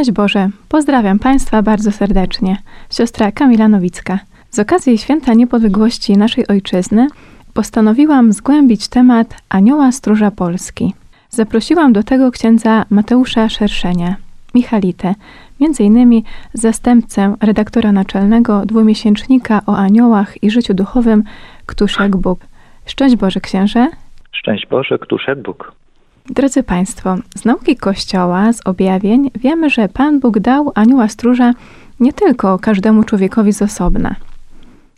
Szczęść Boże, pozdrawiam Państwa bardzo serdecznie. Siostra Kamila Nowicka. Z okazji Święta Niepodległości naszej Ojczyzny postanowiłam zgłębić temat Anioła Stróża Polski. Zaprosiłam do tego księdza Mateusza Szerszenia, Michalitę, między innymi zastępcę redaktora naczelnego dwumiesięcznika o aniołach i życiu duchowym Ktuszek Bóg. Szczęść Boże, księże. Szczęść Boże, Ktuszek Bóg. Drodzy Państwo, z nauki Kościoła, z objawień wiemy, że Pan Bóg dał anioła stróża nie tylko każdemu człowiekowi z osobna,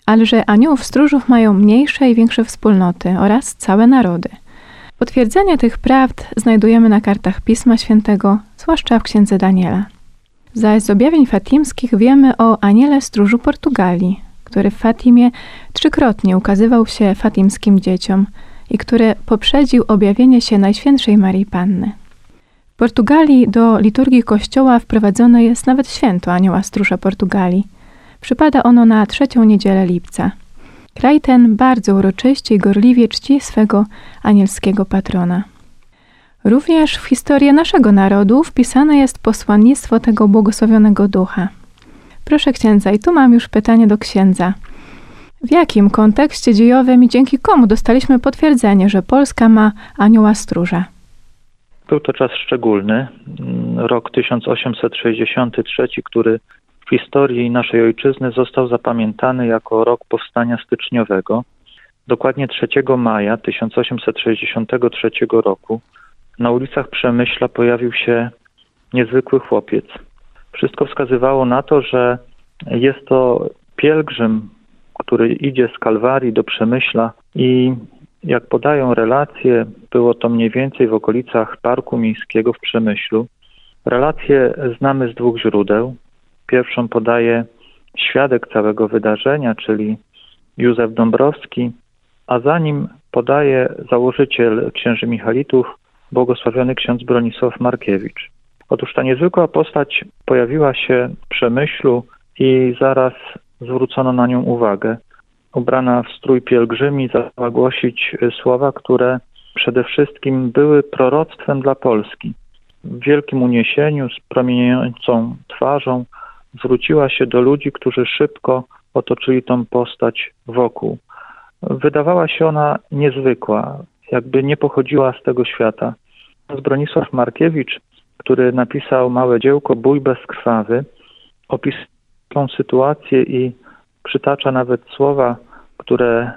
ale że aniołów stróżów mają mniejsze i większe wspólnoty oraz całe narody. Potwierdzenie tych prawd znajdujemy na kartach Pisma Świętego, zwłaszcza w księdze Daniela. Zaś z objawień fatimskich wiemy o aniele stróżu Portugalii, który w Fatimie trzykrotnie ukazywał się fatimskim dzieciom – i który poprzedził objawienie się Najświętszej Marii Panny. W Portugalii do liturgii Kościoła wprowadzone jest nawet święto Anioła Stróża Portugalii. Przypada ono na trzecią niedzielę lipca. Kraj ten bardzo uroczyście i gorliwie czci swego anielskiego patrona. Również w historię naszego narodu wpisane jest posłannictwo tego błogosławionego ducha. Proszę księdza, i tu mam już pytanie do księdza – w jakim kontekście dziejowym i dzięki komu dostaliśmy potwierdzenie, że Polska ma anioła stróża? Był to czas szczególny, mm, rok 1863, który w historii naszej ojczyzny został zapamiętany jako rok powstania styczniowego. Dokładnie 3 maja 1863 roku na ulicach Przemyśla pojawił się niezwykły chłopiec. Wszystko wskazywało na to, że jest to pielgrzym który idzie z Kalwarii do Przemyśla i jak podają relacje, było to mniej więcej w okolicach Parku Miejskiego w Przemyślu. Relacje znamy z dwóch źródeł. Pierwszą podaje świadek całego wydarzenia, czyli Józef Dąbrowski, a za nim podaje założyciel księży Michalitów, błogosławiony ksiądz Bronisław Markiewicz. Otóż ta niezwykła postać pojawiła się w Przemyślu i zaraz zwrócono na nią uwagę. Ubrana w strój pielgrzymi zaczęła głosić y, słowa, które przede wszystkim były proroctwem dla Polski. W wielkim uniesieniu, z promieniejącą twarzą, zwróciła się do ludzi, którzy szybko otoczyli tą postać wokół. Wydawała się ona niezwykła, jakby nie pochodziła z tego świata. Bronisław Markiewicz, który napisał małe dziełko Bój bezkrwawy, opisuje tą sytuację i przytacza nawet słowa, które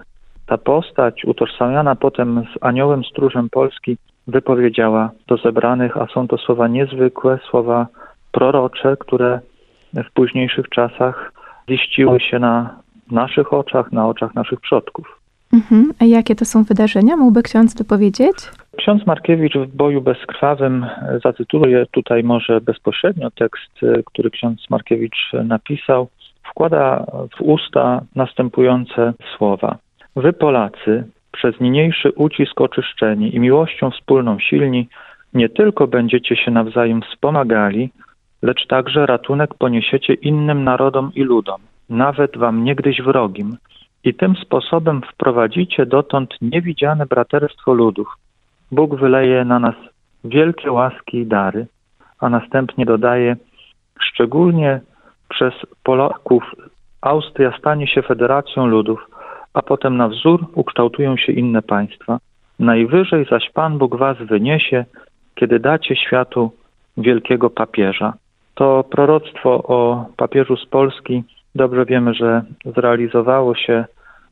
ta postać utożsamiana potem z aniołem stróżem Polski wypowiedziała do zebranych, a są to słowa niezwykłe, słowa prorocze, które w późniejszych czasach ziściły się na naszych oczach, na oczach naszych przodków. Mhm. A jakie to są wydarzenia? Mógłby ksiądz dopowiedzieć? Ksiądz Markiewicz w boju bezkrwawym zatytułuje tutaj może bezpośrednio tekst, który ksiądz Markiewicz napisał. Wkłada w usta następujące słowa. Wy Polacy, przez niniejszy ucisk oczyszczeni i miłością wspólną silni, nie tylko będziecie się nawzajem wspomagali, lecz także ratunek poniesiecie innym narodom i ludom, nawet wam niegdyś wrogim, i tym sposobem wprowadzicie dotąd niewidziane braterstwo ludów. Bóg wyleje na nas wielkie łaski i dary, a następnie dodaje, szczególnie przez Polaków Austria stanie się federacją ludów, a potem na wzór ukształtują się inne państwa. Najwyżej zaś Pan Bóg was wyniesie, kiedy dacie światu wielkiego papieża. To proroctwo o papieżu z Polski dobrze wiemy, że zrealizowało się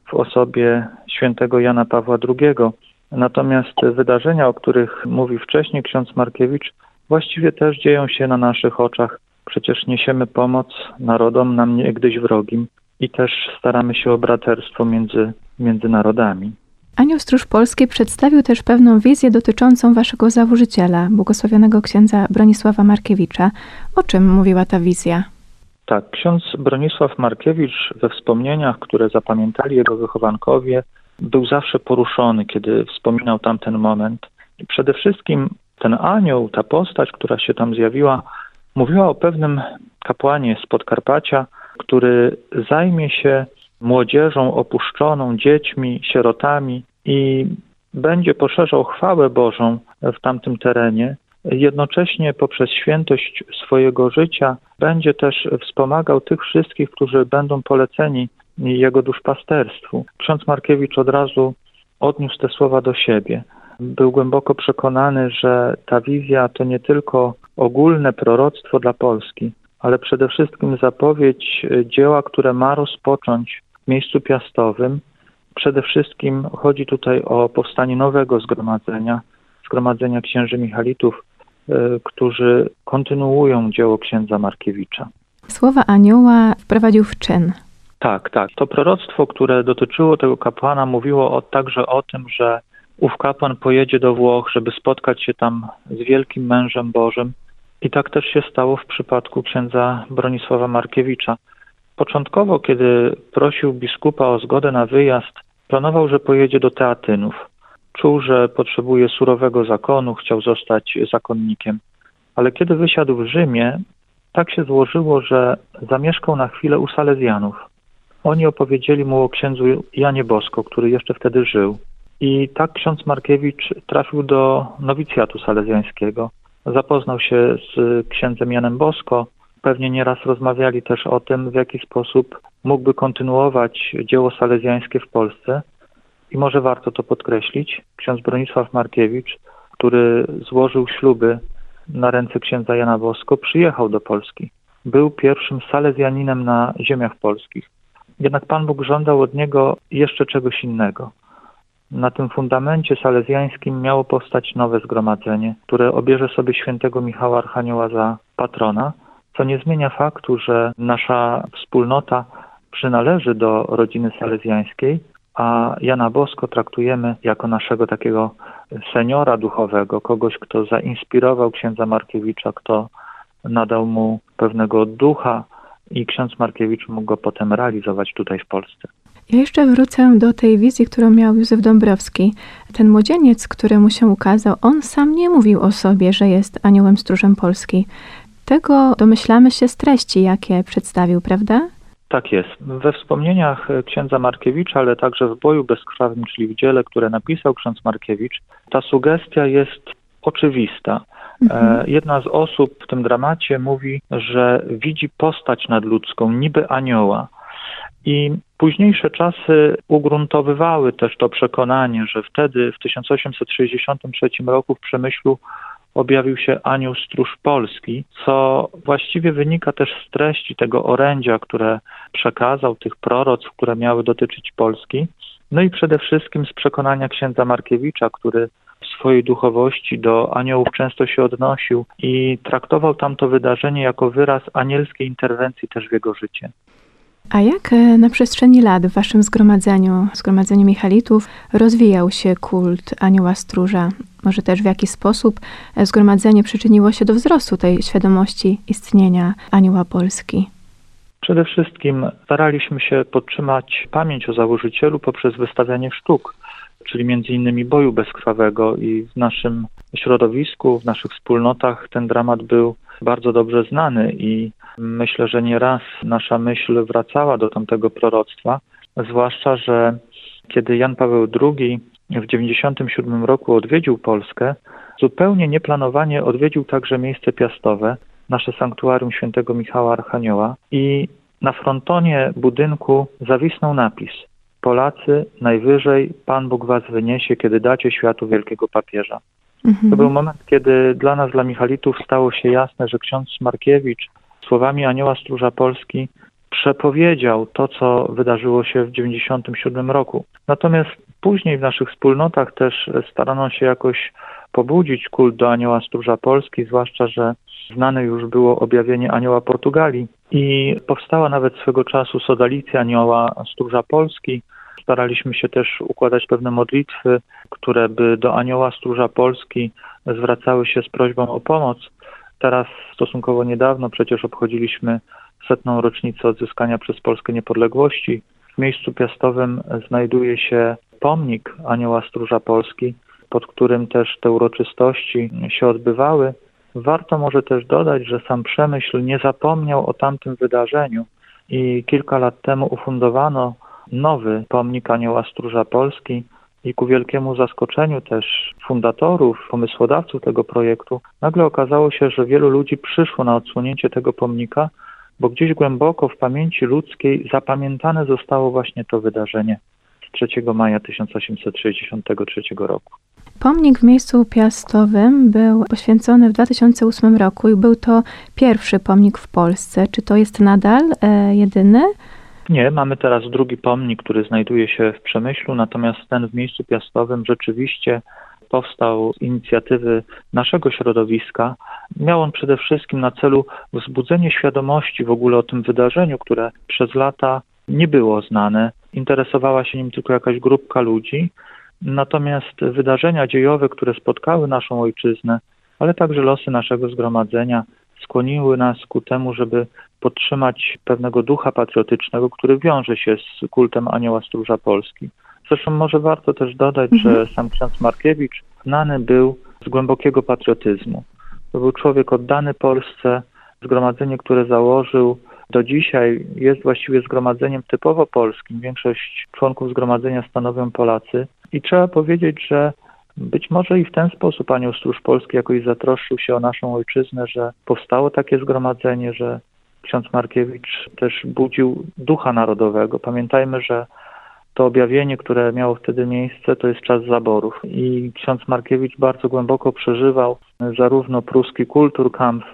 w osobie świętego Jana Pawła II. Natomiast wydarzenia, o których mówi wcześniej ksiądz Markiewicz, właściwie też dzieją się na naszych oczach. Przecież niesiemy pomoc narodom nam niegdyś wrogim i też staramy się o braterstwo między, między narodami. Anioł Stróż Polski przedstawił też pewną wizję dotyczącą waszego założyciela, błogosławionego księdza Bronisława Markiewicza. O czym mówiła ta wizja? Tak, ksiądz Bronisław Markiewicz we wspomnieniach, które zapamiętali jego wychowankowie, był zawsze poruszony, kiedy wspominał tamten moment. Przede wszystkim ten anioł, ta postać, która się tam zjawiła, mówiła o pewnym kapłanie z Podkarpacia, który zajmie się młodzieżą opuszczoną, dziećmi, sierotami i będzie poszerzał chwałę Bożą w tamtym terenie, jednocześnie poprzez świętość swojego życia będzie też wspomagał tych wszystkich, którzy będą poleceni jego duszpasterstwu. Ksiądz Markiewicz od razu odniósł te słowa do siebie. Był głęboko przekonany, że ta wizja to nie tylko ogólne proroctwo dla Polski, ale przede wszystkim zapowiedź dzieła, które ma rozpocząć w miejscu piastowym. Przede wszystkim chodzi tutaj o powstanie nowego zgromadzenia, zgromadzenia księży Michalitów, e, którzy kontynuują dzieło księdza Markiewicza. Słowa anioła wprowadził w czyn. Tak, tak. To proroctwo, które dotyczyło tego kapłana, mówiło o, także o tym, że ów kapłan pojedzie do Włoch, żeby spotkać się tam z wielkim mężem Bożym. I tak też się stało w przypadku księdza Bronisława Markiewicza. Początkowo, kiedy prosił biskupa o zgodę na wyjazd, planował, że pojedzie do Teatynów. Czuł, że potrzebuje surowego zakonu, chciał zostać zakonnikiem. Ale kiedy wysiadł w Rzymie, tak się złożyło, że zamieszkał na chwilę u Salezjanów. Oni opowiedzieli mu o księdzu Janie Bosko, który jeszcze wtedy żył. I tak ksiądz Markiewicz trafił do nowicjatu salezjańskiego. Zapoznał się z księdzem Janem Bosko. Pewnie nieraz rozmawiali też o tym, w jaki sposób mógłby kontynuować dzieło salezjańskie w Polsce. I może warto to podkreślić. Ksiądz Bronisław Markiewicz, który złożył śluby na ręce księdza Jana Bosko, przyjechał do Polski. Był pierwszym salezjaninem na ziemiach polskich. Jednak Pan Bóg żądał od niego jeszcze czegoś innego. Na tym fundamencie salezjańskim miało powstać nowe zgromadzenie, które obierze sobie świętego Michała Archanioła za patrona, co nie zmienia faktu, że nasza wspólnota przynależy do rodziny salezjańskiej, a Jana Bosko traktujemy jako naszego takiego seniora duchowego, kogoś, kto zainspirował księdza Markiewicza, kto nadał mu pewnego ducha, i ksiądz Markiewicz mógł go potem realizować tutaj w Polsce. Ja jeszcze wrócę do tej wizji, którą miał Józef Dąbrowski. Ten młodzieniec, który mu się ukazał, on sam nie mówił o sobie, że jest aniołem stróżem Polski. Tego domyślamy się z treści, jakie przedstawił, prawda? Tak jest. We wspomnieniach księdza Markiewicza, ale także w Boju Bezkrwawym, czyli w dziele, które napisał ksiądz Markiewicz, ta sugestia jest oczywista. Mhm. E, jedna z osób w tym dramacie mówi, że widzi postać nadludzką, niby anioła. I późniejsze czasy ugruntowywały też to przekonanie, że wtedy w 1863 roku w Przemyślu objawił się anioł stróż polski, co właściwie wynika też z treści tego orędzia, które przekazał, tych proroc, które miały dotyczyć Polski. No i przede wszystkim z przekonania księdza Markiewicza, który swojej duchowości do aniołów często się odnosił i traktował tamto wydarzenie jako wyraz anielskiej interwencji też w jego życie. A jak e, na przestrzeni lat w waszym zgromadzeniu, zgromadzeniu Michalitów, rozwijał się kult anioła stróża? Może też w jaki sposób e, zgromadzenie przyczyniło się do wzrostu tej świadomości istnienia anioła Polski? Przede wszystkim staraliśmy się podtrzymać pamięć o założycielu poprzez wystawianie sztuk czyli między innymi boju bezkrwawego i w naszym środowisku, w naszych wspólnotach ten dramat był bardzo dobrze znany i myślę, że nieraz nasza myśl wracała do tamtego proroctwa, zwłaszcza, że kiedy Jan Paweł II w 1997 roku odwiedził Polskę, zupełnie nieplanowanie odwiedził także miejsce piastowe, nasze sanktuarium świętego Michała Archanioła i na frontonie budynku zawisnął napis Polacy, najwyżej Pan Bóg was wyniesie, kiedy dacie światu wielkiego papieża. Mhm. To był moment, kiedy dla nas, dla Michalitów, stało się jasne, że ksiądz Markiewicz słowami Anioła Stróża Polski przepowiedział to, co wydarzyło się w 1997 roku. Natomiast później w naszych wspólnotach też starano się jakoś pobudzić kult do Anioła Stróża Polski, zwłaszcza, że znane już było objawienie Anioła Portugalii i powstała nawet swego czasu sodalicja Anioła Stróża Polski, Staraliśmy się też układać pewne modlitwy, które by do Anioła Stróża Polski zwracały się z prośbą o pomoc. Teraz stosunkowo niedawno przecież obchodziliśmy setną rocznicę odzyskania przez Polskę niepodległości. W miejscu piastowym znajduje się pomnik Anioła Stróża Polski, pod którym też te uroczystości się odbywały. Warto może też dodać, że sam Przemyśl nie zapomniał o tamtym wydarzeniu i kilka lat temu ufundowano nowy pomnik Anioła Stróża Polski I ku wielkiemu zaskoczeniu też fundatorów, pomysłodawców tego projektu, nagle okazało się, że wielu ludzi przyszło na odsłonięcie tego pomnika, bo gdzieś głęboko w pamięci ludzkiej zapamiętane zostało właśnie to wydarzenie z 3 maja 1863 roku. Pomnik w miejscu piastowym był poświęcony w 2008 roku i był to pierwszy pomnik w Polsce. Czy to jest nadal e, jedyny? Nie, mamy teraz drugi pomnik, który znajduje się w Przemyślu, natomiast ten w miejscu piastowym rzeczywiście powstał z inicjatywy naszego środowiska. Miał on przede wszystkim na celu wzbudzenie świadomości w ogóle o tym wydarzeniu, które przez lata nie było znane. Interesowała się nim tylko jakaś grupka ludzi. Natomiast wydarzenia dziejowe, które spotkały naszą ojczyznę, ale także losy naszego zgromadzenia, skłoniły nas ku temu, żeby podtrzymać pewnego ducha patriotycznego, który wiąże się z kultem Anioła Stróża Polski. Zresztą może warto też dodać, mhm. że sam ksiądz Markiewicz znany był z głębokiego patriotyzmu. To był człowiek oddany Polsce, zgromadzenie, które założył do dzisiaj jest właściwie zgromadzeniem typowo polskim. Większość członków zgromadzenia stanowią Polacy i trzeba powiedzieć, że być może i w ten sposób Anioł Stróż Polski jakoś zatroszczył się o naszą ojczyznę, że powstało takie zgromadzenie, że ksiądz Markiewicz też budził ducha narodowego. Pamiętajmy, że to objawienie, które miało wtedy miejsce, to jest czas zaborów. I ksiądz Markiewicz bardzo głęboko przeżywał zarówno pruski kulturkampf,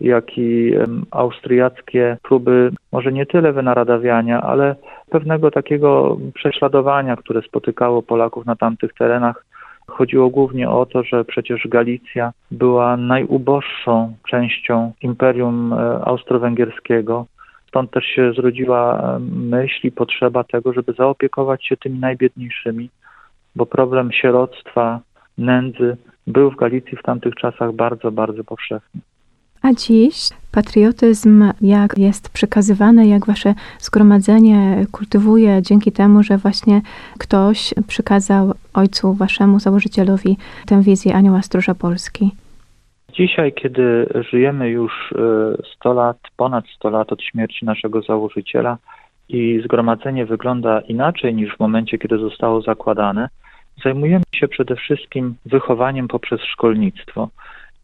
jak i austriackie próby, może nie tyle wynaradawiania, ale pewnego takiego prześladowania, które spotykało Polaków na tamtych terenach. Chodziło głównie o to, że przecież Galicja była najuboższą częścią Imperium e, Austro-Węgierskiego. Stąd też się zrodziła myśl i potrzeba tego, żeby zaopiekować się tymi najbiedniejszymi, bo problem sieroctwa, nędzy był w Galicji w tamtych czasach bardzo, bardzo powszechny. A dziś patriotyzm, jak jest przekazywany, jak wasze zgromadzenie kultywuje dzięki temu, że właśnie ktoś przekazał ojcu waszemu założycielowi tę wizję Anioła Stróża Polski? Dzisiaj, kiedy żyjemy już 100 e, lat, ponad 100 lat od śmierci naszego założyciela i zgromadzenie wygląda inaczej niż w momencie, kiedy zostało zakładane, zajmujemy się przede wszystkim wychowaniem poprzez szkolnictwo.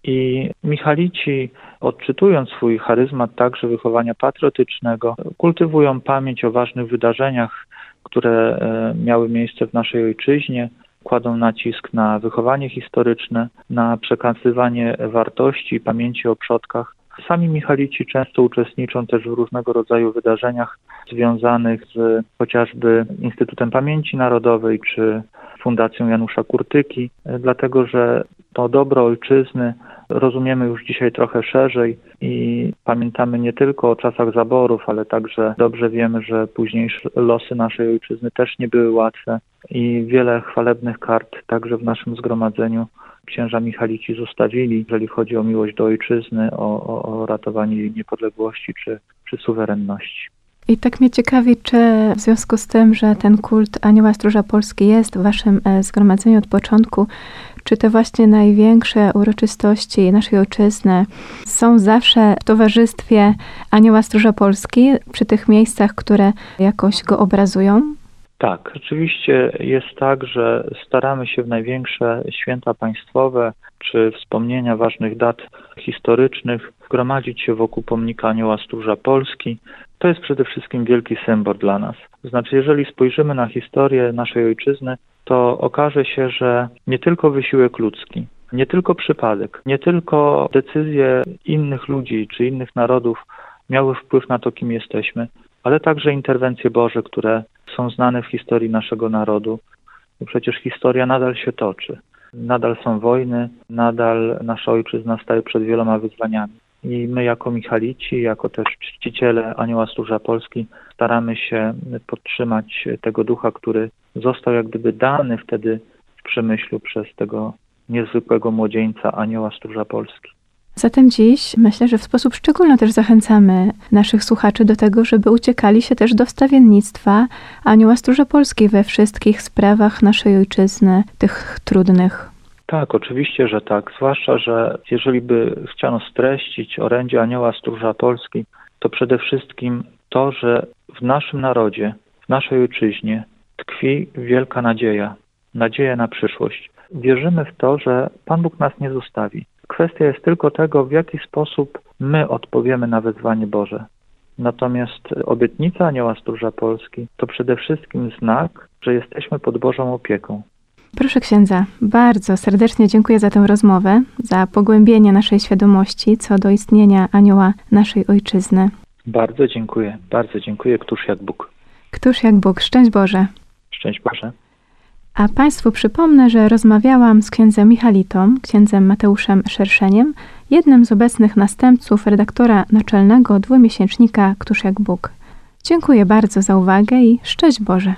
I Michalici, odczytując swój charyzmat także wychowania patriotycznego, kultywują pamięć o ważnych wydarzeniach, które e, miały miejsce w naszej ojczyźnie, kładą nacisk na wychowanie historyczne, na przekazywanie wartości i pamięci o przodkach. Sami Michalici często uczestniczą też w różnego rodzaju wydarzeniach związanych z chociażby Instytutem Pamięci Narodowej czy Fundacją Janusza Kurtyki, dlatego że to dobro ojczyzny rozumiemy już dzisiaj trochę szerzej i pamiętamy nie tylko o czasach zaborów, ale także dobrze wiemy, że późniejsze losy naszej ojczyzny też nie były łatwe i wiele chwalebnych kart także w naszym zgromadzeniu księża Michalici zostawili, jeżeli chodzi o miłość do ojczyzny, o, o, o ratowanie niepodległości czy, czy suwerenności. I tak mnie ciekawi, czy w związku z tym, że ten kult Anioła Stróża Polski jest w waszym e, zgromadzeniu od początku, czy te właśnie największe uroczystości naszej ojczyzny są zawsze w towarzystwie Anioła Stróża Polski, przy tych miejscach, które jakoś go obrazują? Tak, rzeczywiście jest tak, że staramy się w największe święta państwowe czy wspomnienia ważnych dat historycznych gromadzić się wokół pomnika Anioła Stróża Polski. To jest przede wszystkim wielki symbol dla nas. Znaczy, jeżeli spojrzymy na historię naszej ojczyzny, to okaże się, że nie tylko wysiłek ludzki, nie tylko przypadek, nie tylko decyzje innych ludzi czy innych narodów miały wpływ na to, kim jesteśmy, ale także interwencje Boże, które są znane w historii naszego narodu. Przecież historia nadal się toczy. Nadal są wojny, nadal nasza ojczyzna staje przed wieloma wyzwaniami. I my jako Michalici, jako też czciciele Anioła Stróża Polski staramy się podtrzymać tego ducha, który został jak gdyby dany wtedy w przemyślu przez tego niezwykłego młodzieńca Anioła Stróża Polski. Zatem dziś myślę, że w sposób szczególny też zachęcamy naszych słuchaczy do tego, żeby uciekali się też do wstawiennictwa Anioła Stróża Polskiej we wszystkich sprawach naszej ojczyzny, tych trudnych. Tak, oczywiście, że tak. Zwłaszcza, że jeżeli by chciano streścić orędzie Anioła Stróża Polski, to przede wszystkim to, że w naszym narodzie, w naszej ojczyźnie tkwi wielka nadzieja. nadzieję na przyszłość. Wierzymy w to, że Pan Bóg nas nie zostawi. Kwestia jest tylko tego, w jaki sposób my odpowiemy na wezwanie Boże. Natomiast obietnica Anioła Stróża Polski to przede wszystkim znak, że jesteśmy pod Bożą opieką. Proszę księdza, bardzo serdecznie dziękuję za tę rozmowę, za pogłębienie naszej świadomości co do istnienia anioła naszej ojczyzny. Bardzo dziękuję, bardzo dziękuję. Któż jak Bóg. Któż jak Bóg. Szczęść Boże. Szczęść Boże. A Państwu przypomnę, że rozmawiałam z księdzem Michalitą, księdzem Mateuszem Szerszeniem, jednym z obecnych następców redaktora naczelnego dwumiesięcznika Któż jak Bóg. Dziękuję bardzo za uwagę i szczęść Boże.